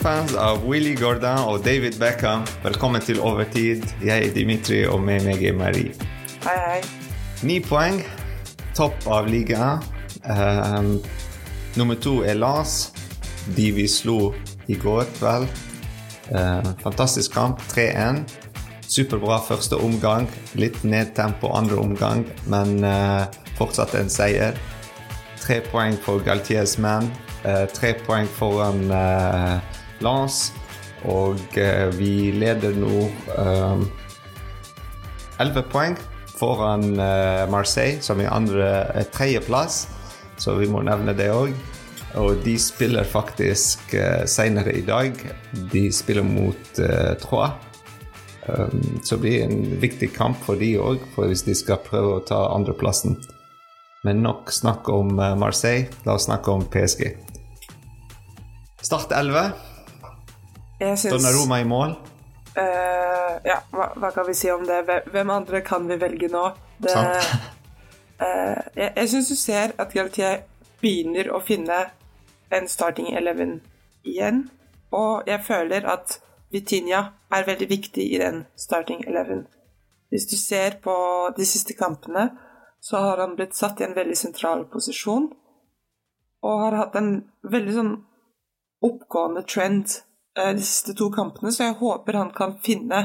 Fans av Willy Gordon og David Beckham, velkommen til Overtid. Jeg er Dimitri, og med meg er Marie. Hei, hei. Ni poeng, topp av ligaen. Um, nummer to er Lars, de vi slo i går kveld. Uh, fantastisk kamp, 3-1. Superbra første omgang. Litt nedtempo andre omgang, men uh, fortsatt en seier. Tre poeng for Galtiers menn. Uh, tre poeng foran uh, Lance. Og vi leder nå elleve poeng foran Marseille, som er andre tredjeplass. Så vi må nevne det òg. Og de spiller faktisk uh, senere i dag. De spiller mot uh, Troa. Um, så det blir en viktig kamp for de òg, hvis de skal prøve å ta andreplassen. Men nok snakk om Marseille. La oss snakke om PSG. Start 11. Syns... Donnaroma i mål. Uh, ja, hva, hva, kan vi si om det? Hvem andre kan vi velge nå? Det, uh, jeg jeg syns du ser at Galtier begynner å finne en starting eleven igjen. Og jeg føler at Vitinha er veldig viktig i den starting eleven. Hvis du ser på de siste kampene, så har han blitt satt i en veldig sentral posisjon. Og har hatt en veldig sånn oppgående trend de siste to kampene, så jeg håper han kan finne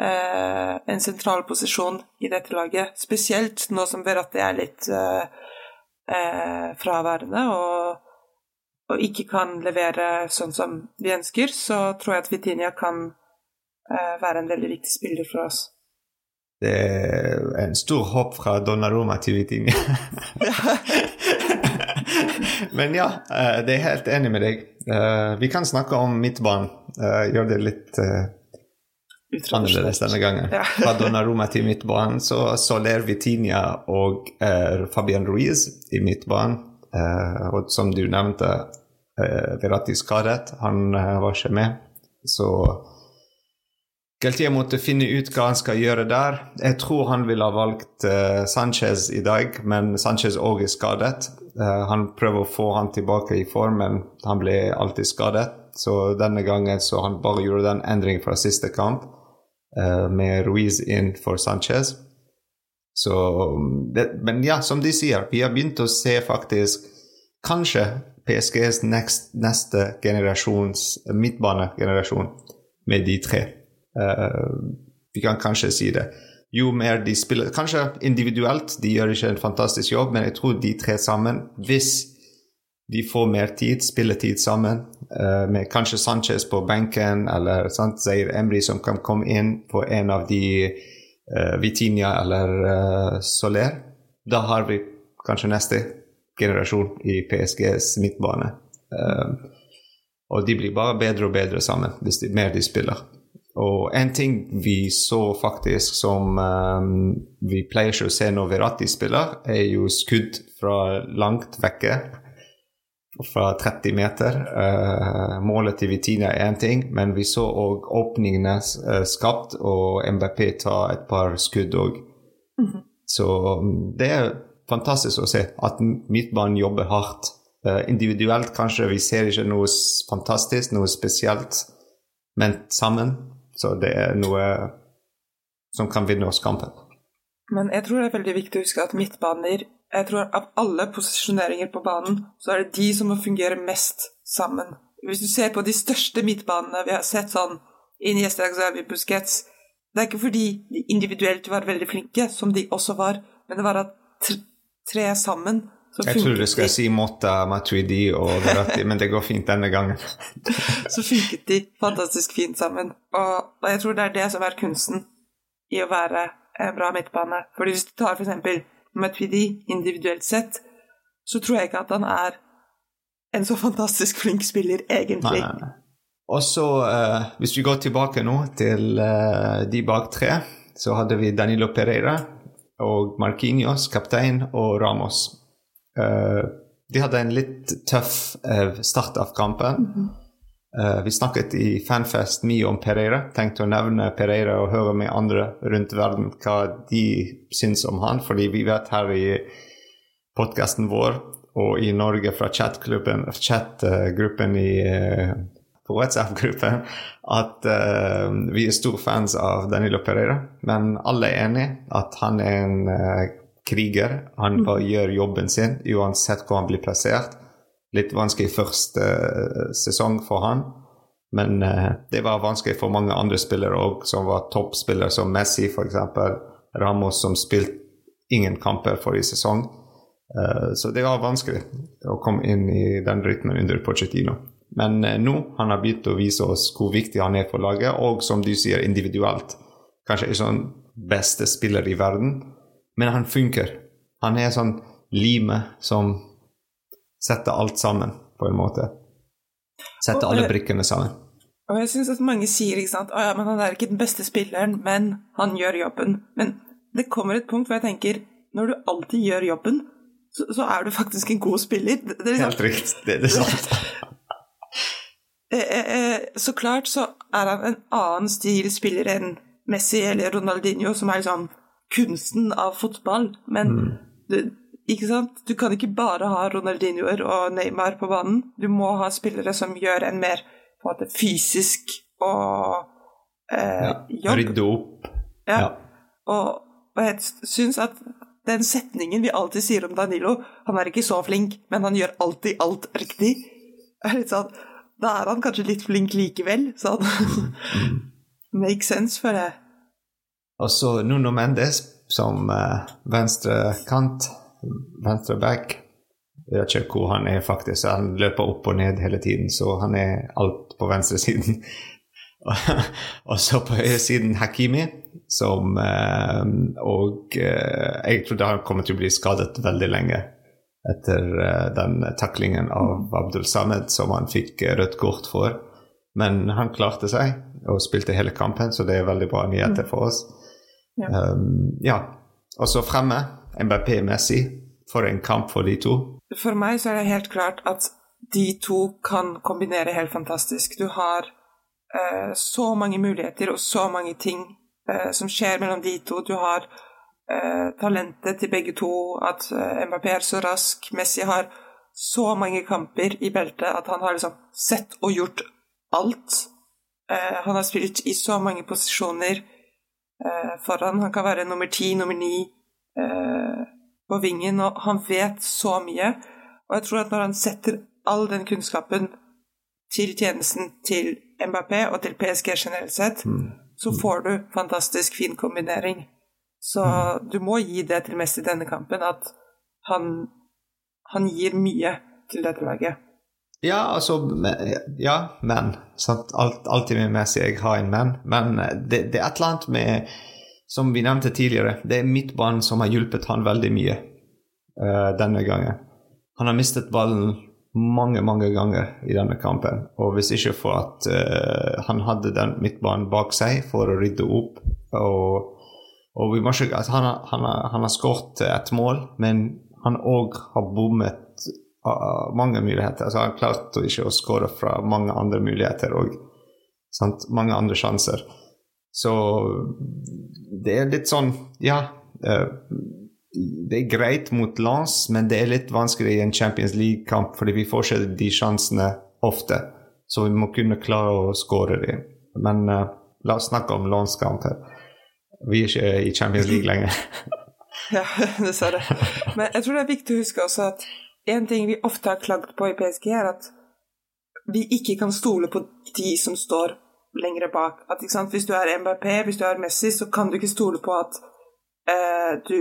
eh, en sentral posisjon i dette laget. Spesielt nå som Verratti er litt eh, eh fraværende og og ikke kan levere sånn som vi ønsker, så tror jeg at Vitinia kan eh, være en veldig viktig spiller for oss. Det er en stor hopp fra Donnaroma til Vitinia. Men ja, uh, det er helt enig med deg. Uh, vi kan snakke om midtbanen. Gjøre det litt annerledes denne gangen. Ja. Fra Donnaroma til midtbanen så Soler Vitinia og Fabian Ruiz i midtbanen. Og som du nevnte, uh, Verratti skadet. Han var ikke med. Så Galtier måtte finne ut hva han skal gjøre der. Jeg tror han ville ha valgt uh, Sanchez i dag, men Sanchez òg er skadet. han prøver å få han tilbake i form, men han ble alltid skadet. Så denne gangen så han bare gjorde den endringen fra siste kamp, med Ruiz inn for Sanchez. Så, det, men ja, som de sier, vi har begynt å se faktisk kanskje PSGs next, neste generasjons midtbanegenerasjon med de tre. Uh, vi kan kanskje si det. Jo mer de spiller Kanskje individuelt, de gjør ikke en fantastisk jobb, men jeg tror de tre sammen, hvis de får mer tid, spilletid sammen, uh, med kanskje Sanchez på benken eller sant, Zair Emry som kan komme inn på en av de uh, Vitinha eller uh, Soler, da har vi kanskje neste generasjon i PSGs midtbane. Uh, og de blir bare bedre og bedre sammen hvis de, mer de spiller. Og en ting vi så faktisk som um, vi pleier ikke å se når Verratti spiller, er jo skudd fra langt vekke fra 30 meter. Uh, målet til Vitina er én ting, men vi så òg åpningene uh, skapt, og MBP tar et par skudd òg. Mm -hmm. Så um, det er fantastisk å se at midtbanen jobber hardt. Uh, individuelt kanskje vi ser ikke noe fantastisk, noe spesielt, men sammen så det er noe som kan vinne oss kampen. Men jeg tror det er veldig viktig å huske at midtbaner jeg tror Av alle posisjoneringer på banen, så er det de som må fungere mest sammen. Hvis du ser på de største midtbanene vi har sett sånn Iniesta, Xavi, Busquets Det er ikke fordi de individuelt var veldig flinke, som de også var, men det var at tre sammen Jeg tror du skal de. si Motta, Matuidi og Dorati, men det går fint denne gangen. så funket de fantastisk fint sammen. Og, og jeg tror det er det som er kunsten i å være en bra midtbane. Fordi hvis du tar eksempel Matuidi individuelt sett, så tror jeg ikke at han er en så fantastisk flink spiller, egentlig. Nei, nei. Og så, uh, hvis vi går tilbake nå til uh, de bak tre, så hadde vi Danilo Pereira og Marquinhos, kaptein, og Ramos. De hadde en litt tøff start av kampen. Mm -hmm. Uh, vi snakket i Fanfest mye om Pereira. Tenkte å nevne Pereira og høre med andre rundt verden hva de syns om han. Fordi vi vet her i podkasten vår og i Norge fra chatgruppen chat, i uh, på WhatsApp-gruppen at uh, vi er store fans av Danilo Pereira, men alle er enige at han er en kriger. Han mm. gjør jobben sin uansett hvor han blir plassert. Litt vanskelig første uh, sesong for han, men det var vanskelig for mange andre spillere òg, som var toppspillere, som Messi f.eks. Ramos, som spilte ingen kamper forrige sesong. så det var vanskelig å komme inn i den rytmen under Pochettino. Men eh, nå han har begynt å vise oss hvor viktig han er for laget, og som du sier, individuelt. Kanskje ikke sånn beste spiller i verden, men han funker. Han er sånn limet som setter alt sammen, på en måte. Setter alle brikkene sammen. Og jeg syns at mange sier ikke sant, ja, han er ikke den beste spilleren, men han gjør jobben. Men det kommer et punkt hvor jeg tenker når du alltid gjør jobben, så, så er du faktisk en god spiller. Det, det liksom, Helt riktig. Det er sant. Eh, eh, eh, så klart så er han en annen stil spiller enn Messi eller Ronaldinho, som er liksom kunsten av fotball. Men mm. du, ikke sant? du kan ikke bare ha Ronaldinhoer og Neymar på banen. Du må ha spillere som gjør en mer på en måte, fysisk og eh, ja, jobb. Rydde opp. Ja. ja. Og, og, jeg syns at den setningen vi alltid sier om Danilo Han er ikke så flink, men han gjør alltid alt riktig. er litt sånn da er han kanskje litt flink likevel, sånn. Make sense, for det. Og så Nuno Mendes som uh, venstre back. Jeg vet ikke hvor han er, faktisk. Han løper opp og ned hele tiden, så han er alt på venstresiden. og så på høyresiden Hakimi, som uh, Og uh, jeg trodde han kommer til å bli skadet veldig lenge etter den taklingen av Abdul Samed som han fikk rødt kort for. Men han klarte seg og spilte hele kampen, så det er veldig bra nyheter for oss. Ja. Um, ja. Og så fremme MBP-messig. For en kamp for de to. For meg så er det helt klart at de to kan kombinere helt fantastisk. Du har eh, så mange muligheter og så mange ting eh, som skjer mellom de to. Du har eh, talentet til begge to, at eh, Mbappé er så rask. Messi har så mange kamper i beltet at han har liksom sett og gjort alt. Eh, han har spilt i så mange posisjoner foran. Han kan være nummer ti, nummer ni eh, på vingen, og han vet så mye. Og jeg tror at når han setter all den kunnskapen til tjenesten til Mbappé og til PSG generelt sett, mm. så får du fantastisk fin kombinering. Så mm. du må gi det til Messi i denne kampen, at han, han gir mye til dette laget. Ja, altså Ja, men. Sant? Alt, alltid med Messi jeg har en men. Men eh, det, det, er et eller annet med Som vi nevnte tidligere, det er midtbanen som har hjulpet han veldig mye uh, denne gangen. Han har mistet ballen mange, mange ganger i denne kampen. Og hvis ikke for at uh, han hadde den midtbanen bak seg for å rydde opp og og vi må ikke, altså han, han, han har skåret et mål, men han òg har bommet mange muligheter. Altså han har klart ikke å skåre fra mange andre muligheter og mange andre sjanser. Så det er litt sånn Ja. Uh, det er greit mot Lance, men det er litt vanskelig i en Champions League-kamp, fordi vi får ikke de sjansene ofte. Så vi må kunne klare å skåre dem. Men uh, la oss snakke om Lance-kamp her. Vi er ikke i Champions League lenger. ja, dessverre. Men jeg tror det er viktig å huske også at en ting vi ofte har klagd på i PSG, er at vi ikke kan stole på de som står lengre bak. At, hvis du er MBP, hvis du er Messi, så kan du ikke stole på at eh, du,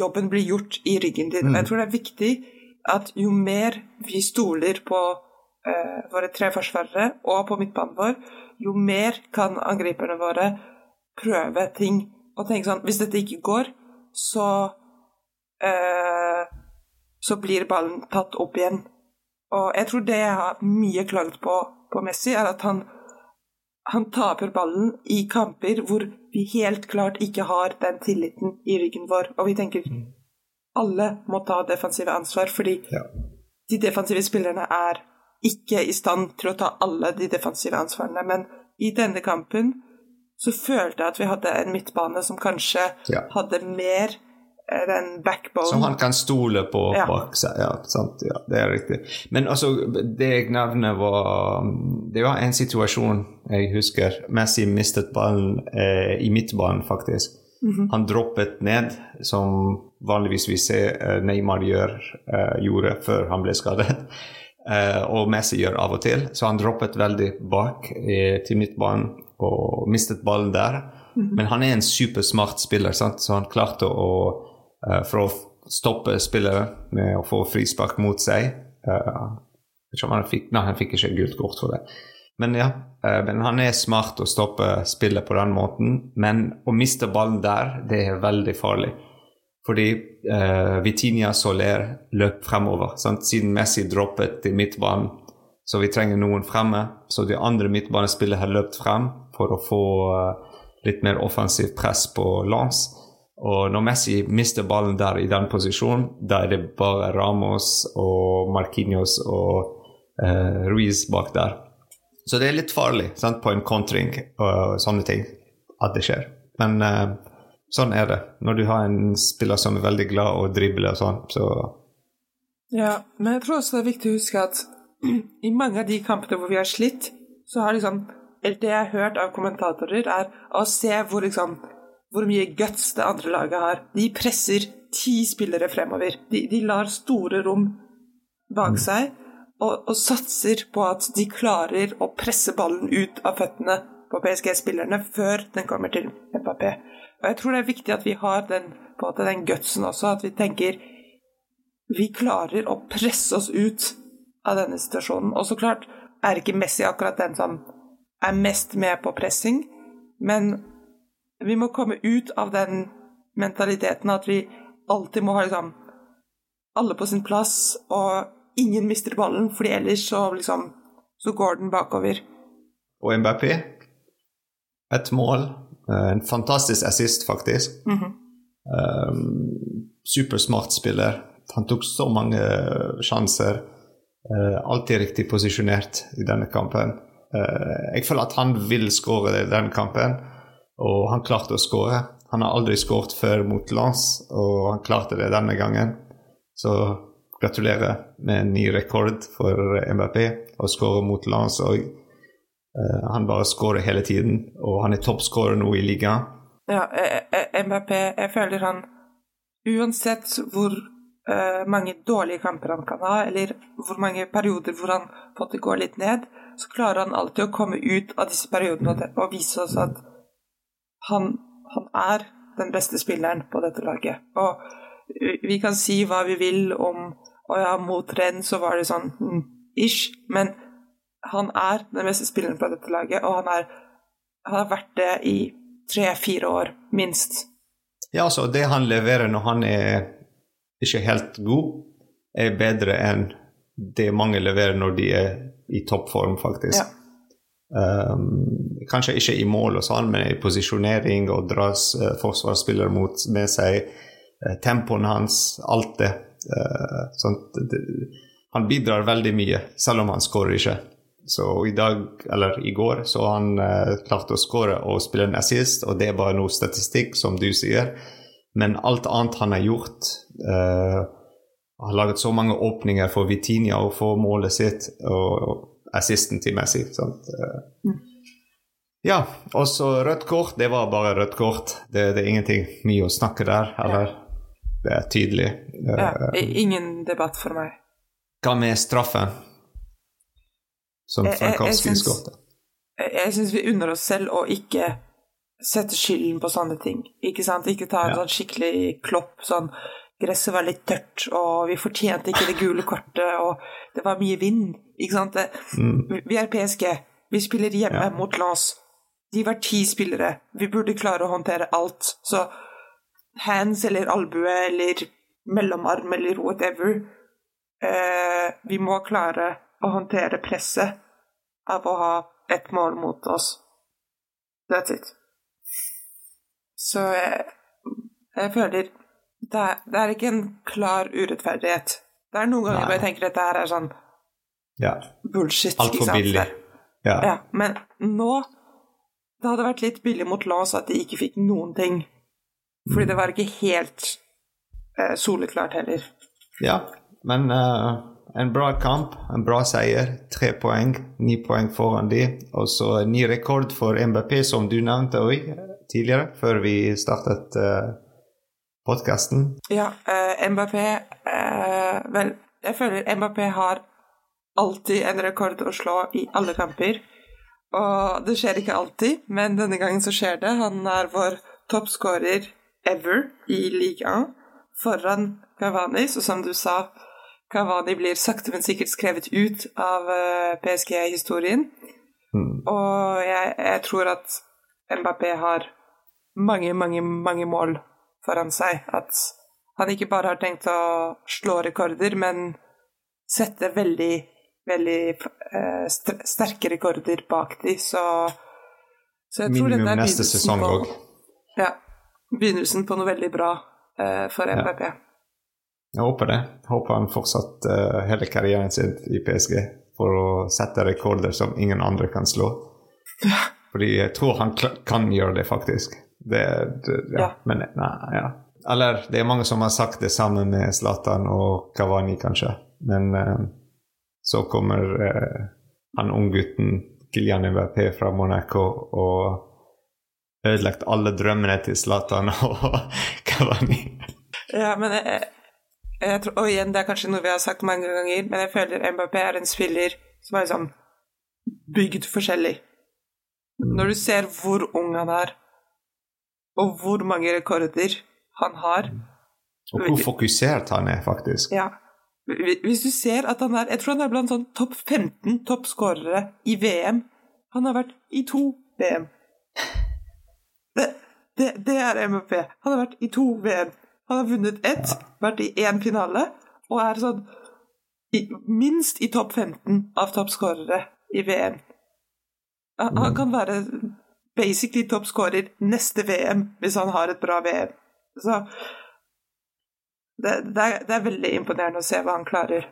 jobben blir gjort i ryggen din. Mm. Jeg tror det er viktig at jo mer vi stoler på eh, våre tre forsvarere og på midtbanen vår, jo mer kan angriperne våre prøve ting og tenke sånn Hvis dette ikke går, så eh, Så blir ballen tatt opp igjen. Og jeg tror det jeg har mye klaget på på Messi, er at han, han taper ballen i kamper hvor vi helt klart ikke har den tilliten i ryggen vår. Og vi tenker mm. alle må ta defensive ansvar, fordi ja. de defensive spillerne er ikke i stand til å ta alle de defensive ansvarene. Men i denne kampen så følte jeg at vi hadde en midtbane som kanskje ja. hadde mer den backbone. Som han kan stole på ja. bak seg. Ja, sant. Ja, det er riktig. Men altså, det jeg nevner, var Det var en situasjon jeg husker. Messi mistet ballen eh, i midtbanen, faktisk. Mm -hmm. Han droppet ned, som vanligvis vi ser eh, Neymar gjør, eh, gjorde før han ble skadet. Eh, og Messi gjør av og til. Så han droppet veldig bak eh, til midtbanen og mistet ballen der. Mm -hmm. Men han er en supersmart spiller, sant? så han klarte å For å stoppe spillere med å få frispark mot seg. Uh, han fikk, nei, han fikk ikke gult kort for det. Men ja, uh, men han er smart å stoppe spillet på den måten. Men å miste ballen der, det er veldig farlig. Fordi uh, Vitinia Soler løp fremover. Sant? Siden Messi droppet i midtbanen, så vi trenger noen fremme. Så de andre midtbanespillerne har løpt frem for å få uh, litt mer offensivt press på Lance. Og når Messi mister ballen der i den posisjonen, da er det bare Ramos og Marquinhos og uh, Ruiz bak der. Så det er litt farlig sant, på en kontring og sånne ting at det skjer. Men uh, sånn er det når du har en spiller som er veldig glad og dribler og sånn. Så ja, men jeg tror også det er viktig å huske at i mange av de kampene hvor vi har slitt, så har liksom eller det jeg har hørt av kommentatorer, er å se hvor, liksom, hvor mye guts det andre laget har. De presser ti spillere fremover. De, de lar store rom bak mm. seg og, og, satser på at de klarer å presse ballen ut av føttene på PSG-spillerne før den kommer til Mbappé. Og jeg tror det er viktig at vi har den, på at den gutsen også, at vi tenker vi klarer å presse oss ut av denne situasjonen. Og så klart er ikke Messi akkurat den som er mest med på pressing, men vi må komme ut av den mentaliteten at vi alltid må ha liksom alle på sin plass, og ingen mister ballen, fordi ellers så liksom så går den bakover. Og Mbappé, et mål. Eh, en fantastisk assist, faktisk. Mm -hmm. um, supersmart spiller. Han tok så mange sjanser. Uh, alltid riktig posisjonert i denne kampen. Uh, jeg føler at han vil skåre den kampen, og han klarte å skåre. Han har aldri skåret før mot Lance, og han klarte det denne gangen. Så gratulerer med en ny rekord for MBP å skåre mot Lance. og uh, Han bare skårer hele tiden, og han er toppskårer nå i ligaen. Ja, MBP, jeg føler han Uansett hvor uh, mange dårlige kamper han kan ha, eller hvor mange perioder hvor han det gå litt ned, så klarer han alltid å komme ut av disse periodene og vise oss at han, han er den beste spilleren på dette laget. Og vi kan si hva vi vil om Å ja, mot Renn så var det sånn mm, ish, men han er den beste spilleren på dette laget, og han, er, han har vært det i tre-fire år, minst. Ja, altså, det han leverer når han er ikke helt god, er bedre enn det mange leverer når de er i toppform, faktisk. Ja. Um, kanskje ikke i mål og sånn, men i posisjonering og dras uh, forsvarsspiller mot med seg. Uh, tempoen hans, alt det. Uh, sånt, det. Han bidrar veldig mye, selv om han skårer ikke. Så i dag, eller i går, så han uh, klarte å skåre og spille en assist, og det er bare noe statistikk, som du sier. Men alt annet han har gjort uh, har laget så mange åpninger for Vitinia å få målet sitt og, assisten til Messi. Mm. Ja, og så rødt kort. Det var bare rødt kort. Det, det, er ingenting mye å snakke der, eller? Det er tydelig. Ja, ingen debatt for meg. Hva med straffen som Frankowski skåret? Jeg syns vi unner oss selv å ikke sette skylden på sånne ting. Ikke sant? Ikke ta en ja. sånn skikkelig klopp sånn gresset var litt tørt, og vi fortjente ikke det gule kortet, og det var mye vind. Ikke sant? Mm. Vi er PSG. Vi spiller hjemme ja. mot Lens. De var ti spillere. Vi burde klare å håndtere alt. Så hands eller albue eller mellomarm eller whatever eh, Vi må klare å håndtere presset av å ha ett mål mot oss. That's it. Så jeg, jeg føler det er, det er, ikke en klar urettferdighet. Det er noen ganger hvor jeg tenker at dette er sånn ja. bullshit. Altfor billig. Ja. ja. Men nå Det hadde vært litt billig mot Lance at de ikke fikk noen ting. Fordi mm. det var ikke helt uh, soleklart heller. Ja, men uh, en bra kamp, en bra seier. Tre poeng, ni poeng foran de. Og så ny rekord for MBP, som du nevnte òg tidligere, før vi startet uh, podkasten. Ja, uh, MBP Vel, jeg føler MBP har alltid en rekord å slå i alle kamper. Og det skjer ikke alltid, men denne gangen så skjer det. Han er vår toppskårer ever i ligaen, foran Cavani. Så som du sa, Cavani blir sakte, men sikkert skrevet ut av eh, PSG-historien. Mm. Og jeg, jeg, tror at Mbappé har mange, mange, mange mål foran seg. At han ikke bare har tenkt å slå rekorder, men sette veldig veldig eh, sterke rekorder bak de, så, så jeg tror Minimum neste sesong òg. Ja. Begynnelsen på noe veldig bra eh, for MPP. Ja. Jeg håper det. Jeg håper han fortsatt uh, hele karrieren sin i PSG for å sette rekorder som ingen andre kan slå. Fordi jeg tror han kan gjøre det, faktisk. Det, det ja. ja. Men nei, ja. Eller det er mange som har sagt det samme med Zlatan og Kavani, kanskje. Men eh, så kommer eh, han unggutten Kilian Mbappé fra Monaco og ødelagt alle drømmene til Zlatan og Kavani. Ja, men jeg, jeg tror, Og igjen, det er kanskje noe vi har sagt mange ganger, men jeg føler Mbappé er en spiller som er liksom bygd forskjellig. Når du ser hvor ung han er, og hvor mange rekorder han har Og hvor fokusert han er, faktisk. Ja. Hvis du ser at han er Jeg tror han er blant sånn topp 15 toppskårere i VM. Han har vært i to VM. Det, det, det, er MVP. Han har vært i to VM. Han har vunnet ett, vært i én finale, og er sånn i, minst i topp 15 av toppskårere i VM. Han, han kan være basically toppskårer neste VM hvis han har et bra VM. Så det, det, er, det, er, veldig imponerende å se hva han klarer.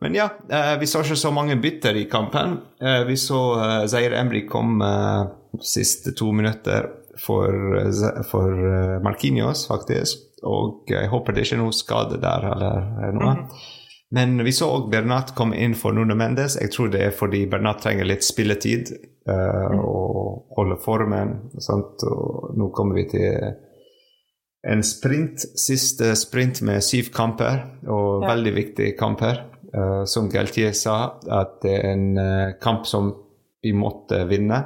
Men ja, eh, vi så ikke så mange bytter i kampen. Eh, vi så eh, Zaire Emry kom siste to minutter for, for Markinios, faktisk. Og jeg håper det ikke er noe skade der eller noe. Mm -hmm. Men vi så òg Bernat komme inn for Nuno Mendes. Jeg tror det er fordi Bernat trenger litt spilletid uh, mm. og holde formen. Og, nå kommer vi til en sprint, siste sprint med syv kamper, og ja. veldig viktige kamper. Uh, som Galtier sa, at det er en uh, kamp som vi måtte vinne.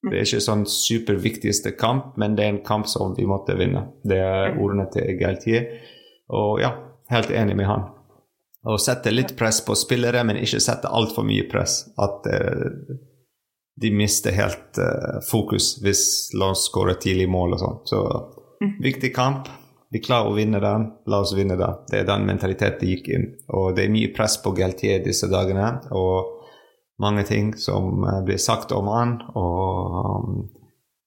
Det er ikke sånn superviktigste kamp, men det er en kamp som vi måtte vinne. Det er ordene til Galtier. Og ja, helt enig med han. Å sette litt press på spillere, men ikke sette altfor mye press. At de mister helt fokus hvis la oss skåre tidlig mål og sånn. Så Mm. Viktig kamp. Vi klarer å vinne den, la oss vinne den. Det er den mentaliteten gikk inn. Og det er mye press på Galtier disse dagene, og mange ting som eh, blir sagt om han. Og um,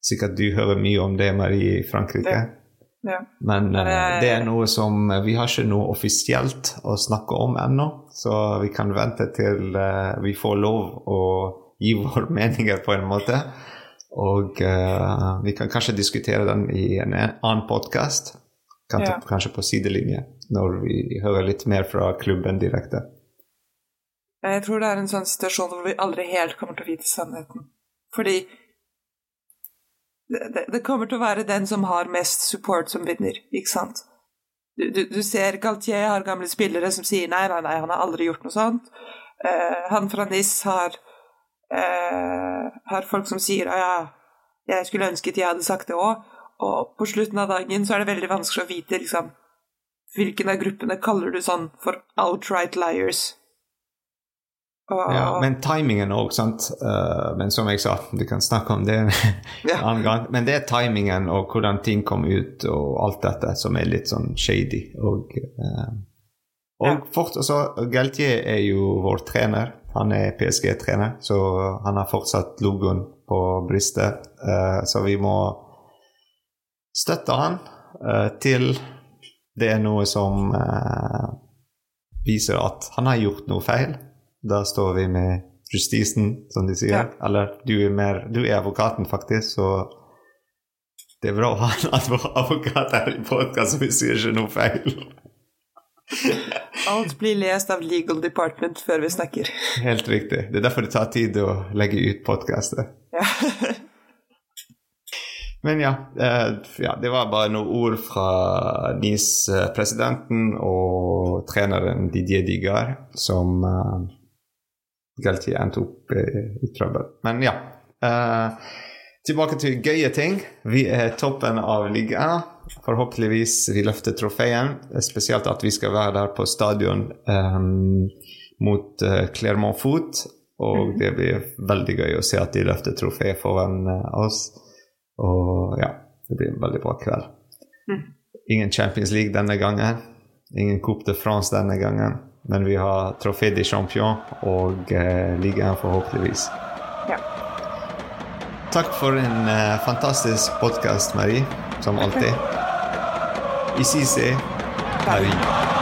sikkert du hører mye om det, Marie, i Frankrike. Ja. Ja. Men uh, det er noe som Vi har ikke noe offisielt å snakke om ennå, så vi kan vente til uh, vi får lov å gi våre meninger på en måte. Og uh, vi kan kanskje diskutere den i en annen podkast. Ja. kanskje på sidelinje, når vi hører litt mer fra klubben direkte. Jeg tror det er en sånn situasjon hvor vi aldri helt kommer til å vite sannheten. Fordi det, det, det kommer til å være den som har mest support, som vinner, ikke sant? Du, du, du ser Galtier har gamle spillere som sier nei, nei, nei, han har aldri gjort noe sånt. Uh, han fra NIS har eh, har folk som sier at ja, jeg skulle ønsket jeg hadde sagt det òg. Og på slutten av dagen så er det veldig vanskelig å vite liksom, hvilken av gruppene kaller du sånn for outright liars. Og, ja, men timingen òg, sant. Uh, men som jeg sa, du kan snakke om det en ja. annen gang. Men det er timingen og hvordan ting kom ut og alt dette som er litt sånn shady. Og, uh, og ja. fort, altså, Galtier er jo vår trener. Han er PSG-trener, så han har fortsatt logoen på brystet. Uh, så vi må støtte han uh, til det er noe som uh, viser at han har gjort noe feil. Da står vi med justisen, som de sier. Ja. Eller du er, mer, du er advokaten, faktisk, så Det er bra å ha en advokat her i podkast vi sier ikke noe feil. Alt blir lest av legal department før vi snakker. Helt riktig. Det er derfor det tar tid å legge ut podkastet. Ja. Men ja, eh, ja, det var bare noen ord fra NIS-presidenten og treneren Didier Digar som uh, Galtier endte opp i, i trøbbel. Men ja. Uh, tilbake til gøye ting. Vi er toppen av ligaen. Forhåpentligvis vi løfter trofeen. Spesielt at vi skal være der på stadion um, mot uh, Clermont Foot. Og mhm. det blir veldig gøy å se at de løfter trofé foran uh, oss. Og ja, det blir en veldig bra kveld. Mm. Ingen Champions League denne gangen. Ingen Coupe de France denne gangen. Men vi har Trofé de Champion og eh, ligaen, forhåpentligvis. Takk for en uh, fantastisk podkast, Marie, som alltid. Ici c'est Paris.